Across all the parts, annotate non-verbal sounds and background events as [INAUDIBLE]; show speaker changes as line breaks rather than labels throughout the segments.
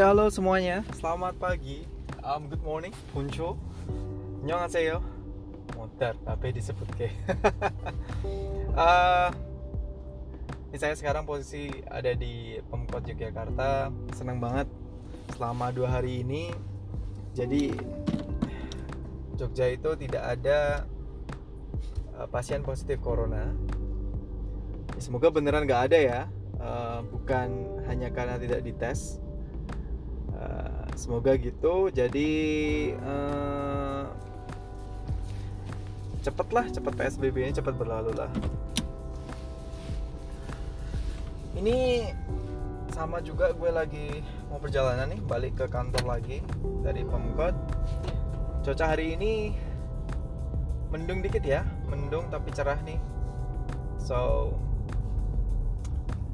Ya halo semuanya, selamat pagi. Um, good morning, Puncho. saya motor, tapi disebut ke. [LAUGHS] uh, saya sekarang posisi ada di Pemkot Yogyakarta. Senang banget selama dua hari ini. Jadi Jogja itu tidak ada uh, pasien positif corona. Ya, semoga beneran nggak ada ya. Uh, bukan hanya karena tidak dites semoga gitu. Jadi uh, cepet lah cepet psbb nya cepet berlalu lah. Ini sama juga gue lagi mau perjalanan nih balik ke kantor lagi dari pemkot. Cuaca hari ini mendung dikit ya mendung tapi cerah nih. So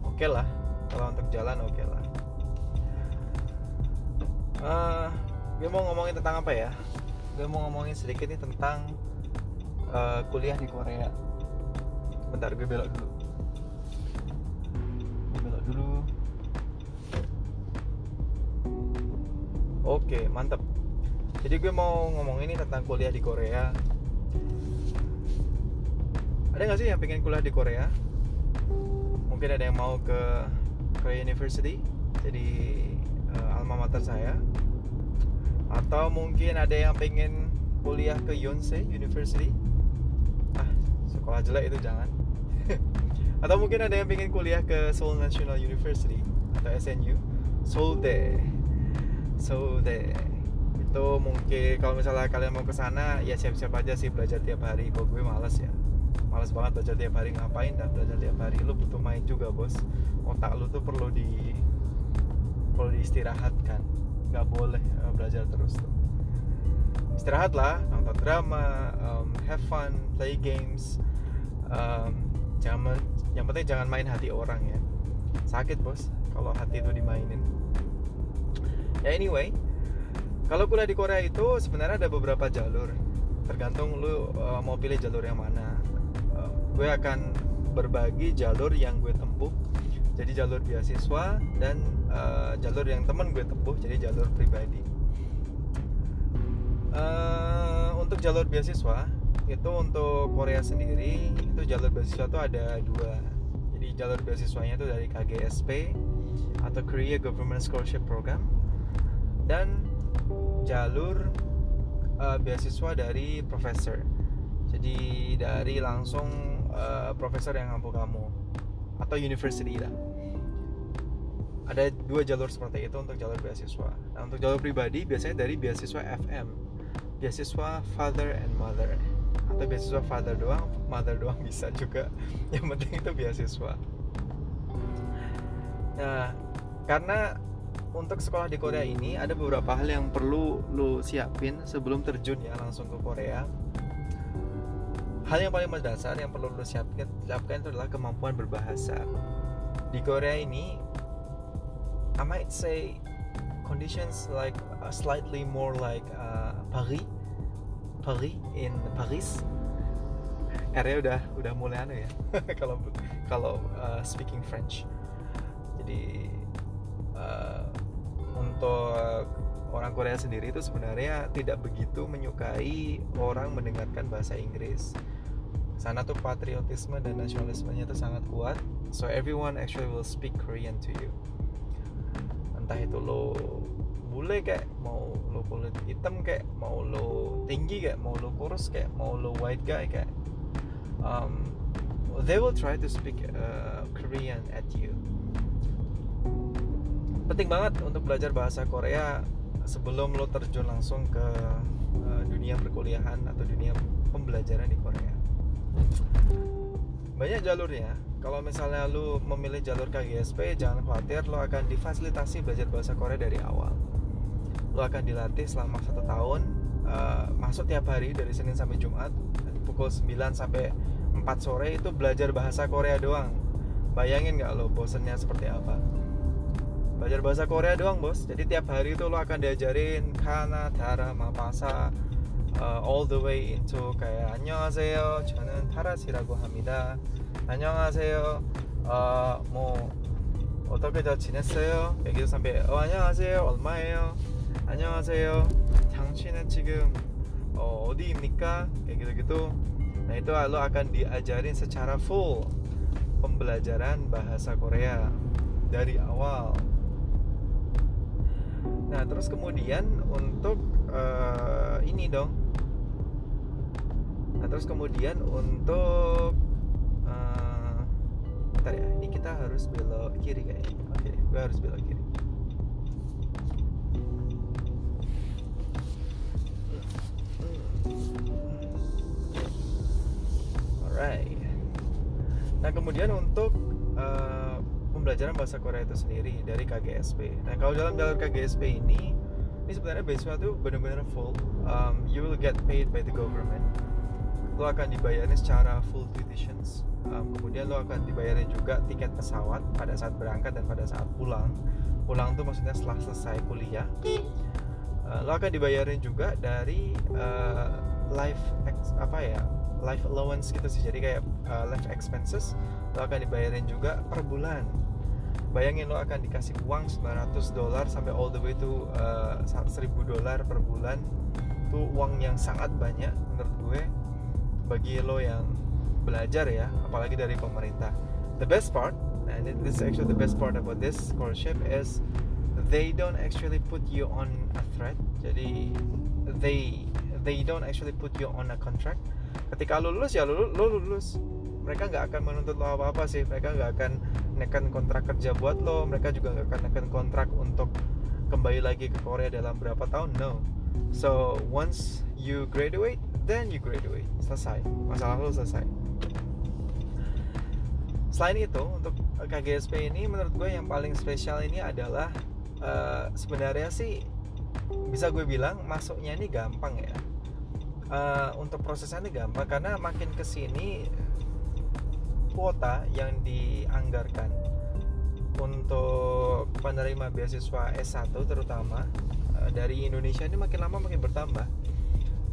oke okay lah. Kalau untuk jalan oke okay lah gue mau ngomongin tentang apa ya? Gue mau ngomongin sedikit nih tentang uh, kuliah di Korea. Bentar gue belok dulu. Gue belok dulu. Oke mantep. Jadi gue mau ngomongin ini tentang kuliah di Korea. Ada nggak sih yang pengen kuliah di Korea? Mungkin ada yang mau ke Korea University jadi alma mater saya. Atau mungkin ada yang pengen kuliah ke Yonsei University. Ah sekolah jelek itu jangan. [LAUGHS] Atau mungkin ada yang pengen kuliah ke Seoul National University atau SNU Seoulde Seoulde itu mungkin kalau misalnya kalian mau ke sana ya siap-siap aja sih belajar tiap hari. Kok gue males ya? Males banget belajar tiap hari. Ngapain dah belajar tiap hari? Lu butuh main juga bos. Otak lu tuh perlu di perlu diistirahatkan nggak boleh uh, belajar terus tuh. Istirahat lah nonton drama um, have fun play games um, jangan yang penting jangan main hati orang ya. Sakit bos kalau hati itu dimainin. Ya anyway kalau kuliah di Korea itu sebenarnya ada beberapa jalur. Tergantung lu uh, mau pilih jalur yang mana. Uh, gue akan berbagi jalur yang gue tempuh. Jadi jalur beasiswa dan uh, jalur yang temen gue tempuh jadi jalur pribadi. Uh, untuk jalur beasiswa itu untuk Korea sendiri itu jalur beasiswa itu ada dua. Jadi jalur beasiswanya itu dari KGSP atau Korea Government Scholarship Program dan jalur uh, beasiswa dari profesor. Jadi dari langsung uh, profesor yang mampu kamu atau university lah ada dua jalur seperti itu untuk jalur beasiswa. Nah untuk jalur pribadi biasanya dari beasiswa FM beasiswa father and mother. Atau beasiswa father doang mother doang bisa juga. [LAUGHS] Yang penting itu beasiswa. Nah karena untuk sekolah di Korea ini ada beberapa hal yang perlu lo siapin sebelum terjun ya langsung ke Korea. Hal yang paling mendasar yang perlu lo siapkan, siapkan itu adalah kemampuan berbahasa. Di Korea ini I might say conditions like uh, slightly more like uh, Paris Paris in Paris. Area udah udah mulai aneh ya. [LAUGHS] Kalau kalau uh, speaking French. Jadi uh, untuk orang Korea sendiri itu sebenarnya tidak begitu menyukai orang mendengarkan bahasa Inggris. Sana tuh patriotisme dan nasionalismenya itu sangat kuat. So everyone actually will speak Korean to you entah itu lo bule kayak mau lo kulit hitam kayak mau lo tinggi kayak mau lo kurus kayak mau lo white guy kayak um, they will try to speak uh, Korean at you. Penting banget untuk belajar bahasa Korea sebelum lo terjun langsung ke uh, dunia perkuliahan atau dunia pembelajaran di Korea banyak jalurnya. Kalau misalnya lu memilih jalur KGSP jangan khawatir lo akan difasilitasi belajar bahasa Korea dari awal. Lo akan dilatih selama satu tahun uh, masuk tiap hari dari Senin sampai Jumat pukul 9 sampai 4 sore itu belajar bahasa Korea doang. Bayangin nggak lo bosennya seperti apa? Belajar bahasa Korea doang bos. Jadi tiap hari itu lo akan diajarin kana, dara, mapasa uh, all the way into kayak 안녕하세요 저는 타라시라고 합니다 안녕하세요 uh, 뭐 어떻게 잘 지냈어요? gitu sampai oh 안녕하세요 얼마예요? 안녕하세요 당신은 지금 어, 어디입니까? gitu-gitu nah itu lo akan diajarin secara full pembelajaran bahasa Korea dari awal nah terus kemudian untuk uh, ini dong nah terus kemudian untuk uh, bentar ya ini kita harus belok kiri kayaknya. Oke okay, gue harus belok kiri. Alright. Nah kemudian untuk uh, pembelajaran bahasa Korea itu sendiri dari KGSP nah kalau dalam jalur KGSP ini ini sebenarnya beasiswa tuh benar-benar full. Um, you will get paid by the government lo akan dibayarin secara full tuitions. Um, kemudian lo akan dibayarin juga tiket pesawat pada saat berangkat dan pada saat pulang. Pulang tuh maksudnya setelah selesai kuliah. Uh, lo akan dibayarin juga dari uh, life apa ya life allowance gitu sih. Jadi kayak uh, life expenses lo akan dibayarin juga per bulan. Bayangin lo akan dikasih uang 900 dolar sampai all the way to uh, 1000 dolar per bulan. Itu uang yang sangat banyak menurut gue bagi lo yang belajar ya apalagi dari pemerintah. The best part and this is actually the best part about this scholarship is they don't actually put you on a threat. Jadi they they don't actually put you on a contract. Ketika lo lulus ya lo, lo lulus. Mereka nggak akan menuntut lo apa apa sih. Mereka nggak akan nekan kontrak kerja buat lo. Mereka juga nggak akan nekan kontrak untuk kembali lagi ke Korea dalam berapa tahun. No so once you graduate then you graduate. Selesai. Masalah lo selesai. Selain itu untuk KGSP ini menurut gue yang paling spesial ini adalah uh, sebenarnya sih bisa gue bilang masuknya ini gampang ya. Uh, untuk prosesnya ini gampang karena makin ke sini kuota yang dianggarkan untuk penerima beasiswa S1 terutama dari Indonesia ini makin lama makin bertambah.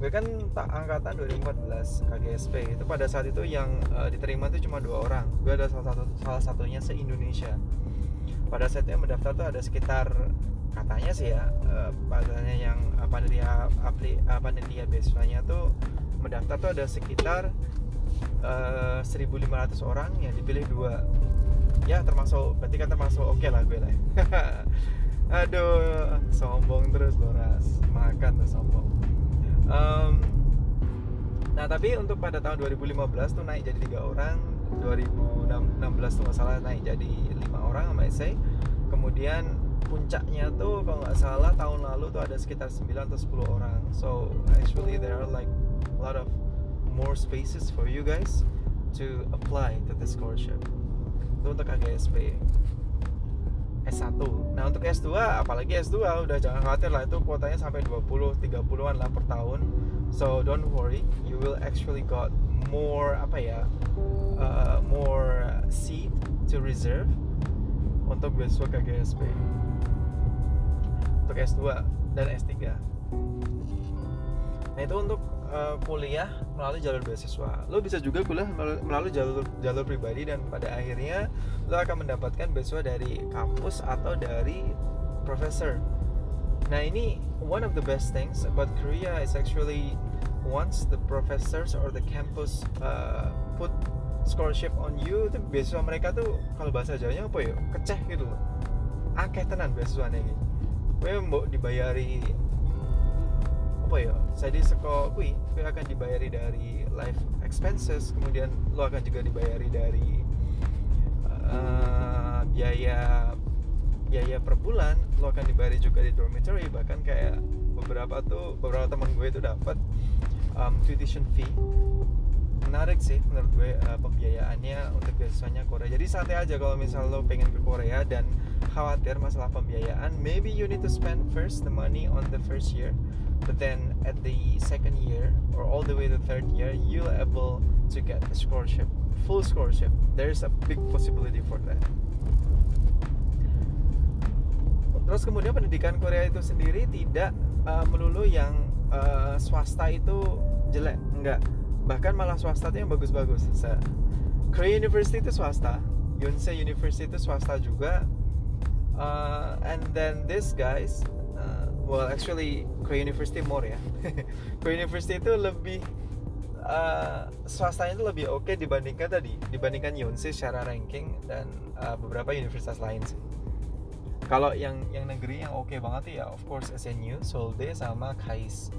Gue kan tak angkatan 2014 KGSP itu pada saat itu yang uh, diterima itu cuma dua orang. Gue ada salah satu salah satunya se Indonesia pada saat yang mendaftar tuh ada sekitar katanya sih ya uh, padanya yang panitia apli uh, panitia beasiswanya tuh mendaftar tuh ada sekitar uh, 1.500 orang yang dipilih dua. Ya termasuk berarti kan termasuk oke okay lah gue lah ya. [LAUGHS] aduh sombong terus loras. Makan tuh sombong. Um, nah tapi untuk pada tahun 2015 tuh naik jadi tiga orang. 2016 tuh masalah naik jadi lima orang sama saya kemudian puncaknya tuh kalau nggak salah tahun lalu tuh ada sekitar 9 atau 10 orang. So actually there are like a lot of more spaces for you guys to apply to the scholarship. Itu untuk KGSP S1 nah untuk S2 apalagi S2 udah jangan khawatir lah itu kuotanya sampai 20 30-an lah per tahun. So don't worry you will actually got more apa ya uh, more seat to reserve untuk beasiswa KGSP untuk S2 dan S3 nah itu untuk uh, kuliah melalui jalur beasiswa. Lo bisa juga kuliah melalui jalur jalur pribadi dan pada akhirnya lo akan mendapatkan beasiswa dari kampus atau dari profesor. Nah ini one of the best things about Korea is actually once the professors or the campus uh, put scholarship on you itu beasiswa mereka tuh kalau bahasa Jawanya apa ya keceh gitu loh akeh tenan beasiswa ini gue mau dibayari apa ya saya di sekolah kui kui akan dibayari dari life expenses kemudian lo akan juga dibayari dari uh, biaya biaya per bulan lo akan dibayari juga di dormitory bahkan kayak beberapa tuh beberapa teman gue itu dapat um, tuition fee. Menarik sih menurut gue uh, pembiayaannya untuk beasiswanya Korea. Jadi santai aja kalau misal lo pengen ke Korea dan khawatir masalah pembiayaan maybe you need to spend first the money on the first year but then at the second year or all the way to third year you'll able to get a scholarship full scholarship. There's a big possibility for that. Terus kemudian pendidikan Korea itu sendiri tidak uh, melulu yang uh, swasta itu jelek enggak. Bahkan malah swasta itu yang bagus-bagus. Korea University itu swasta Yonsei University itu swasta juga. Uh, and then this guys well actually Korea University more ya. [LAUGHS] Korea University itu lebih uh, swastanya itu lebih oke okay dibandingkan tadi dibandingkan Yonsei secara ranking dan uh, beberapa universitas lain sih. Kalau yang yang negeri yang oke okay banget ya of course SNU, Solde sama KAIS.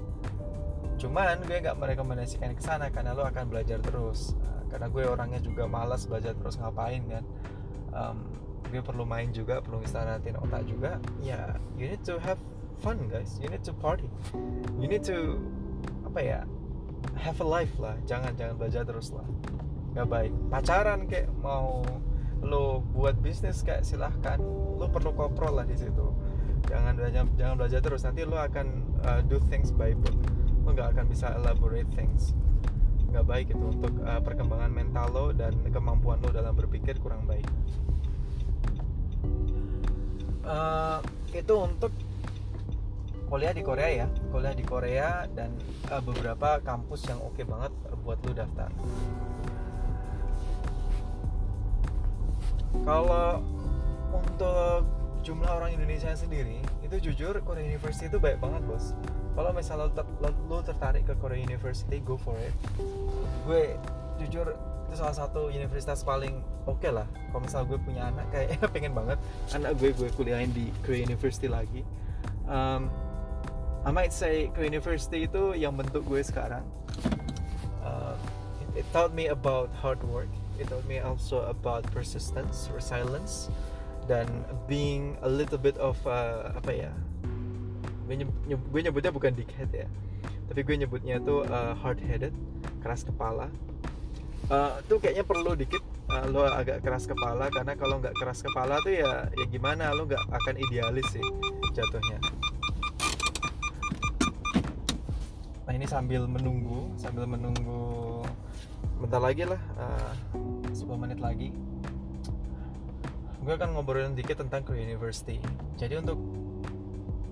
Cuman gue nggak merekomendasikan ke sana karena lo akan belajar terus. Uh, karena gue orangnya juga malas belajar terus ngapain kan. Um, gue perlu main juga perlu istirahatin otak juga. Ya you need to have fun guys. You need to party. You need to apa ya have a life lah. Jangan jangan belajar terus lah. Nggak baik. Pacaran kayak mau lo buat bisnis kayak silahkan. Lo perlu koprol lah di situ. Jangan belajar jangan belajar terus. Nanti lo akan uh, do things by book. Lo nggak akan bisa elaborate things. Nggak baik itu untuk uh, perkembangan mental lo dan kemampuan lo dalam berpikir kurang baik. Uh, itu untuk kuliah di Korea ya. Kuliah di Korea dan uh, beberapa kampus yang oke okay banget buat lo daftar. Kalau untuk jumlah orang Indonesia sendiri itu jujur Korea University itu baik banget bos. Kalau misalnya lo, ter, lo tertarik ke Korea University go for it. Gue jujur itu salah satu universitas paling oke okay lah. Kalau misal gue punya anak kayak [LAUGHS] pengen banget anak gue gue kuliahin di Korea University lagi. Um, I might say Korea University itu yang bentuk gue sekarang. Uh, it, it taught me about hard work. It taught me also about persistence resilience dan being a little bit of uh, apa ya gue, nyebut, gue nyebutnya bukan dickhead ya tapi gue nyebutnya tuh uh, hard headed keras kepala. Uh, kayaknya perlu dikit uh, lo agak keras kepala karena kalau nggak keras kepala tuh ya ya gimana lo nggak akan idealis sih jatuhnya ini sambil menunggu sambil menunggu bentar lagi lah uh, 10 menit lagi. Gue akan ngobrolin dikit tentang Korea University. Jadi untuk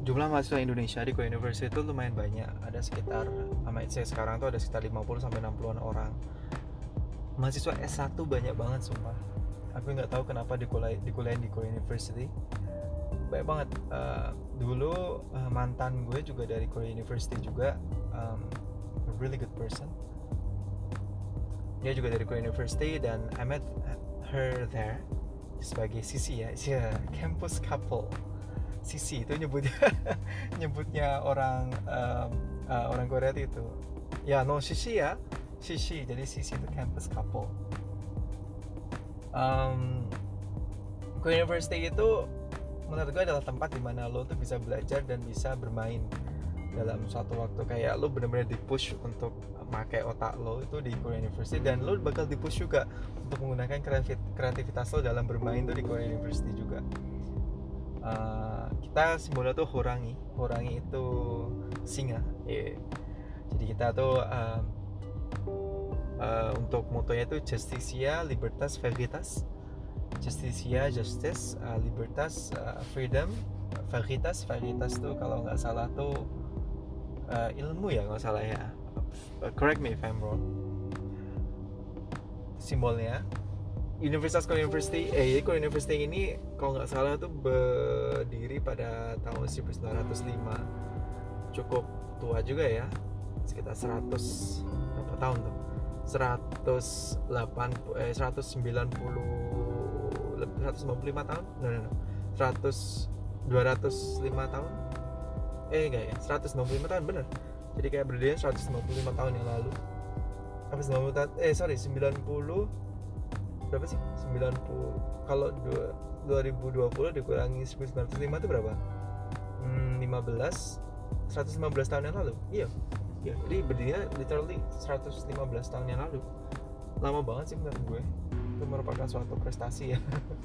jumlah mahasiswa Indonesia di Korea University itu lumayan banyak. Ada sekitar amat saya sekarang tuh ada sekitar 50 sampai 60-an orang. Mahasiswa S1 banyak banget sumpah. Aku nggak tahu kenapa di kuliah di kuliah di Korea University. Banyak banget. Uh, dulu uh, mantan gue juga dari Korea University juga um, a really good person. Dia juga dari Korea University dan I met her there. Sebagai sisi ya, yeah, campus couple. Sisi itu nyebutnya [LAUGHS] nyebutnya orang um, uh, orang Korea itu. Ya no sisi ya. Sisi jadi sisi itu campus couple. Um, University itu menurut gue adalah tempat di mana lo tuh bisa belajar dan bisa bermain dalam suatu waktu kayak lo bener-bener di push untuk pakai otak lo itu di Korea University dan lo bakal di push juga untuk menggunakan kreativitas lo dalam bermain tuh di Korea University juga. Uh, kita simbolnya tuh horangi horangi itu singa. Yeah. jadi kita tuh uh, uh, untuk motonya itu justicia libertas veritas. Justicia justice uh, libertas uh, freedom veritas. Veritas tuh kalau nggak salah tuh uh, ilmu ya nggak salah ya. Uh, correct me if I'm wrong. Simbolnya Universitas Korea University, eh Korea University ini kalau nggak salah tuh berdiri pada tahun 1905 cukup tua juga ya sekitar 100 berapa tahun tuh? 180 eh 190 195 tahun? No, no, no. 100 205 tahun eh enggak ya 195 tahun bener. Jadi kayak berdiri 195 tahun yang lalu. Apa 90 tahun? Eh sorry 90 berapa sih? 90 kalau 2020 dikurangi 1905 itu berapa? Hmm, 15 115 tahun yang lalu. Iya. Iya jadi berdirinya literally 115 tahun yang lalu. Lama banget sih menurut gue. Itu merupakan suatu prestasi ya.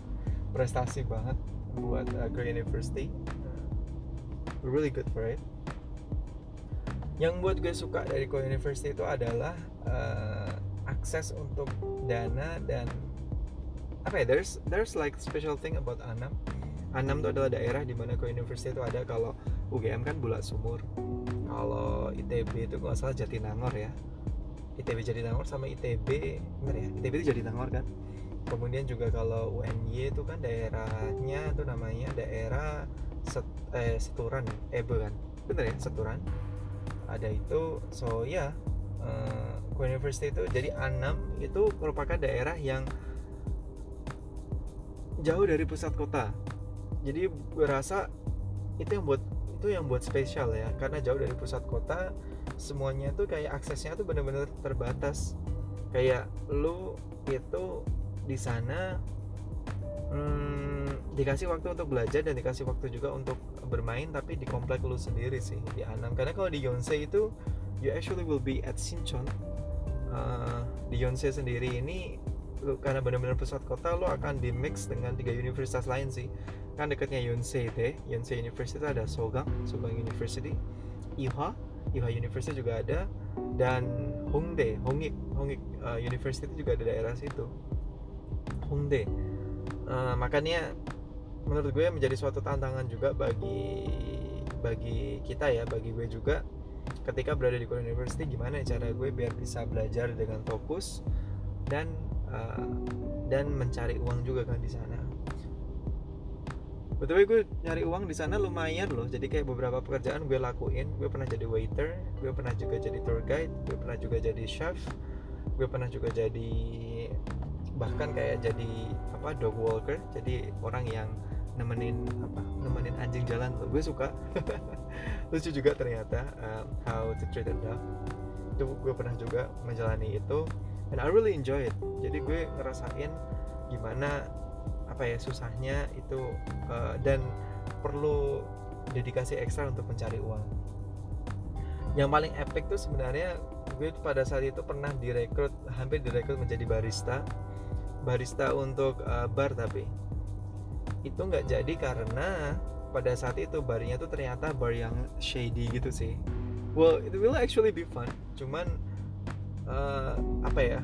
[LAUGHS] Prestasi banget buat uh, Grey University really good for it. Yang buat gue suka dari Korea University itu adalah uh, akses untuk dana dan apa ya there's there's like special thing about Anam. Anam itu adalah daerah di mana Korea University itu ada kalau UGM kan Bulat Sumur. Kalau ITB itu nggak salah Jatinangor ya. ITB Jatinangor sama ITB bener ya? ITB itu Jatinangor kan? Kemudian juga kalau UNY itu kan daerahnya tuh namanya daerah set, eh, Seturan Ebe kan? Bener ya Seturan? Ada itu so ya yeah, uh, University itu jadi Anam itu merupakan daerah yang jauh dari pusat kota. Jadi gue rasa itu yang buat itu yang buat spesial ya karena jauh dari pusat kota semuanya tuh kayak aksesnya tuh bener-bener terbatas. Kayak lu itu di sana hmm, dikasih waktu untuk belajar dan dikasih waktu juga untuk bermain tapi di komplek lu sendiri sih di Anam karena kalau di Yonsei itu you actually will be at Sinchon. Uh, di Yonsei sendiri ini lu, karena benar-benar pusat kota lo akan di mix dengan tiga universitas lain sih. Kan dekatnya Yonsei deh. Yonsei University ada Sogang Sogang University Iha Iha University juga ada dan Hongdae Hongik Hongik uh, University juga ada daerah situ. Hongdae. Uh, makanya menurut gue menjadi suatu tantangan juga bagi bagi kita ya bagi gue juga ketika berada di Korea University gimana cara gue biar bisa belajar dengan fokus dan uh, dan mencari uang juga kan di sana Betul gue nyari uang di sana lumayan loh. Jadi kayak beberapa pekerjaan gue lakuin. Gue pernah jadi waiter, gue pernah juga jadi tour guide, gue pernah juga jadi chef, gue pernah juga jadi bahkan kayak jadi apa dog walker jadi orang yang nemenin apa nemenin anjing jalan tuh gue suka. [LAUGHS] Lucu juga ternyata um, how to treat a dog. Itu gue pernah juga menjalani itu and I really enjoy it. Jadi gue ngerasain gimana apa ya susahnya itu uh, dan perlu dedikasi ekstra untuk mencari uang. Yang paling epic tuh sebenarnya gue pada saat itu pernah direkrut hampir direkrut menjadi barista. Barista untuk uh, bar tapi itu nggak jadi karena pada saat itu barnya tuh ternyata bar yang shady gitu sih. Well it will actually be fun. Cuman uh, apa ya?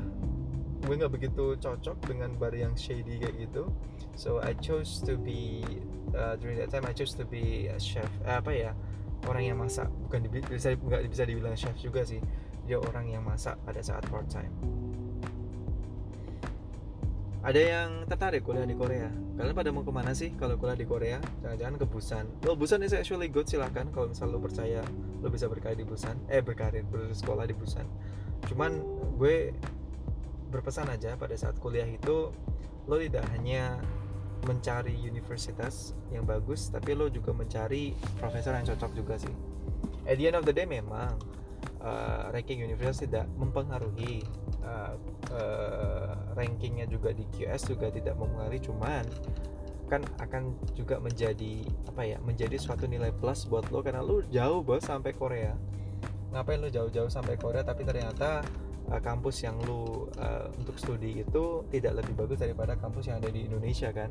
Gue nggak begitu cocok dengan bar yang shady kayak gitu. So I chose to be uh, during that time I chose to be a chef. Eh, apa ya? Orang yang masak. Bukan bisa nggak bisa dibilang chef juga sih. Dia orang yang masak pada saat part time ada yang tertarik kuliah di Korea? Kalian pada mau ke mana sih kalau kuliah di Korea? Jangan-jangan ke Busan. Well Busan is actually good silahkan kalau misal lo percaya lo bisa berkarir di Busan. Eh berkarir bersekolah di Busan. Cuman gue berpesan aja pada saat kuliah itu lo tidak hanya mencari universitas yang bagus tapi lo juga mencari profesor yang cocok juga sih. At the end of the day memang uh, ranking universitas tidak mempengaruhi uh, uh, rankingnya juga di QS juga tidak mempengaruhi cuman kan akan juga menjadi apa ya menjadi suatu nilai plus buat lo karena lo jauh bos sampai Korea. Ngapain lo jauh-jauh sampai Korea tapi ternyata uh, kampus yang lo uh, untuk studi itu tidak lebih bagus daripada kampus yang ada di Indonesia kan?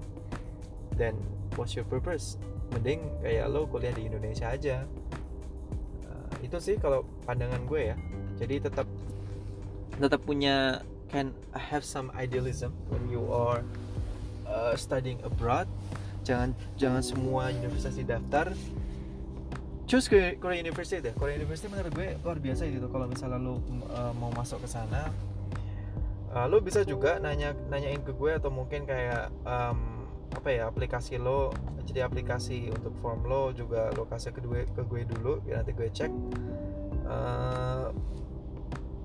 Dan what's your purpose? Mending kayak lo kuliah di Indonesia aja itu sih kalau pandangan gue ya. Jadi tetap tetap punya can have some idealism when you are uh, studying abroad. Jangan jangan semua universitas daftar choose ke Korea University deh. Korea University menurut gue luar biasa gitu. Kalau misalnya lo uh, mau masuk ke sana uh, lo bisa juga nanya nanyain ke gue atau mungkin kayak um, apa ya aplikasi lo jadi aplikasi untuk form lo juga lo kasih ke gue ke gue dulu ya nanti gue cek. Uh,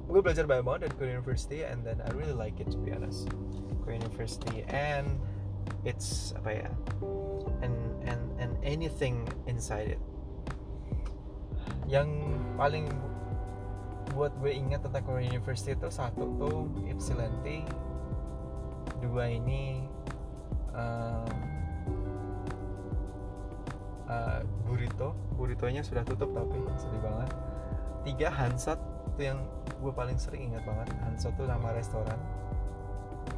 gue belajar banyak banget dari Korea University and then I really like it to be honest. Korea University and it's apa ya and and and anything inside it. Yang paling buat gue ingat tentang Korea University itu satu tuh Ypsilanti dua ini uh, uh, burrito. Burritonya sudah tutup tapi sedih banget. Tiga Hansat itu yang gue paling sering ingat banget. Hanso tuh nama restoran.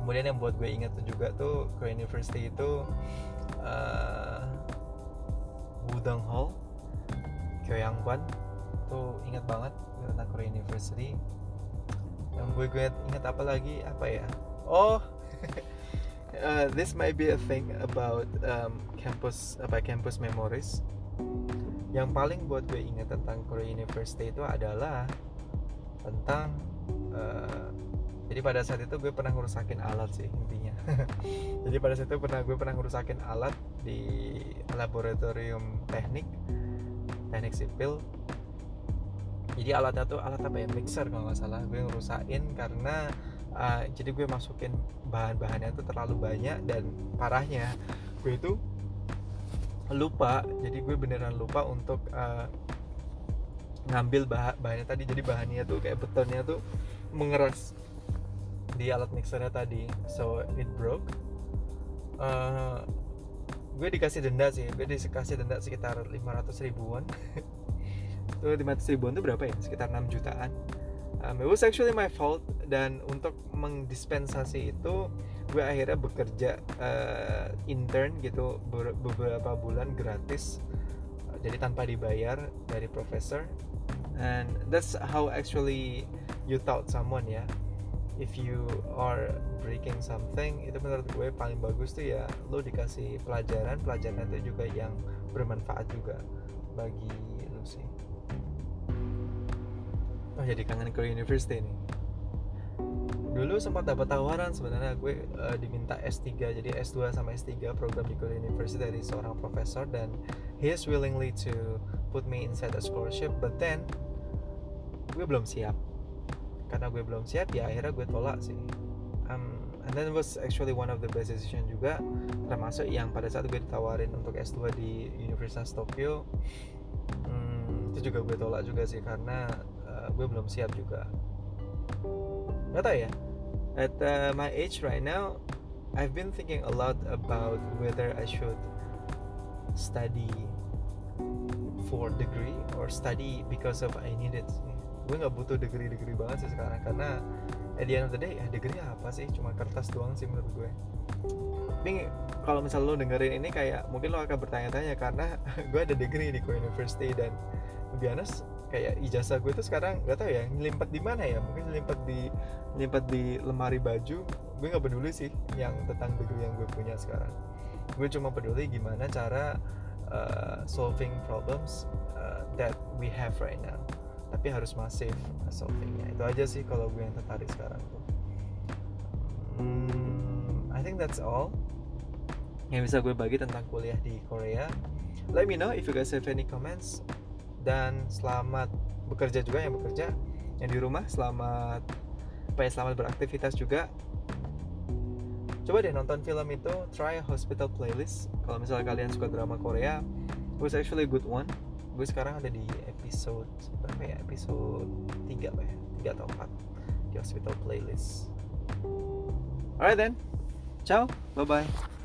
Kemudian yang buat gue ingat tuh juga tuh ke University itu uh, Wudang Hall Kyoyangban tuh ingat banget tentang Korea University. Yang gue gue ingat apa lagi? Apa ya? Oh [LAUGHS] uh, this might be a thing about um, campus apa campus memories. Yang paling buat gue ingat tentang Korea University itu adalah tentang uh, jadi pada saat itu gue pernah ngerusakin alat sih intinya. [LAUGHS] Jadi pada saat itu pernah gue pernah ngerusakin alat di laboratorium teknik teknik sipil. Jadi alatnya tuh alat apa ya? Mixer kalau nggak salah. Gue ngerusakin karena uh, jadi gue masukin bahan-bahannya tuh terlalu banyak dan parahnya. Gue itu lupa jadi gue beneran lupa untuk uh, ngambil bah bahannya tadi. Jadi bahannya tuh kayak betonnya tuh mengeras di alat mixernya tadi. So it broke. Uh, gue dikasih denda sih. Gue dikasih denda sekitar 500 ribuan. [LAUGHS] Itu 500 ribuan itu berapa ya? Sekitar 6 jutaan um, it was actually my fault dan untuk mengdispensasi itu gue akhirnya bekerja uh, intern gitu beberapa bulan gratis jadi tanpa dibayar dari profesor. And that's how actually you taught someone ya. If you are breaking something itu menurut gue paling bagus tuh ya lo dikasih pelajaran pelajaran itu juga yang bermanfaat juga bagi lo sih oh jadi kangen ke university nih. Dulu sempat dapat tawaran sebenarnya gue uh, diminta S3 jadi S2 sama S3 program di Korea University dari seorang profesor dan he is willingly to put me inside a scholarship but then gue belum siap. Karena gue belum siap ya akhirnya gue tolak sih. Um, and then was actually one of the best decision juga termasuk yang pada saat gue ditawarin untuk S2 di Universitas Tokyo. Um, itu juga gue tolak juga sih karena gue belum siap juga. Nggak tahu ya. At uh, my age right now I've been thinking a lot about whether I should study for degree or study because of I need it. Gue nggak butuh degree degree banget sih sekarang karena at the end of the day ya degree apa sih? Cuma kertas doang sih menurut gue. Tapi kalau misal lo dengerin ini kayak mungkin lo akan bertanya-tanya karena [LAUGHS] gue ada degree di Ko University dan lebih honest kayak ijazah gue tuh sekarang nggak tahu ya nyelimpet di mana ya? Mungkin nyelimpet di nyelimpet di lemari baju. Gue nggak peduli sih yang tentang degree yang gue punya sekarang. Gue cuma peduli gimana cara uh, solving problems uh, that we have right now. Tapi harus masif solvingnya. Itu aja sih kalau gue yang tertarik sekarang tuh. Hmm, I think that's all yang bisa gue bagi tentang kuliah di Korea. Let me know if you guys have any comments dan selamat bekerja juga yang bekerja yang di rumah selamat apa ya selamat beraktivitas juga. Coba deh nonton film itu try Hospital Playlist. Kalau misalnya kalian suka drama Korea it was actually a good one. Gue sekarang ada di episode berapa ya? Episode 3 apa ya 3 atau 4 di hospital playlist. Alright then. Ciao. Bye bye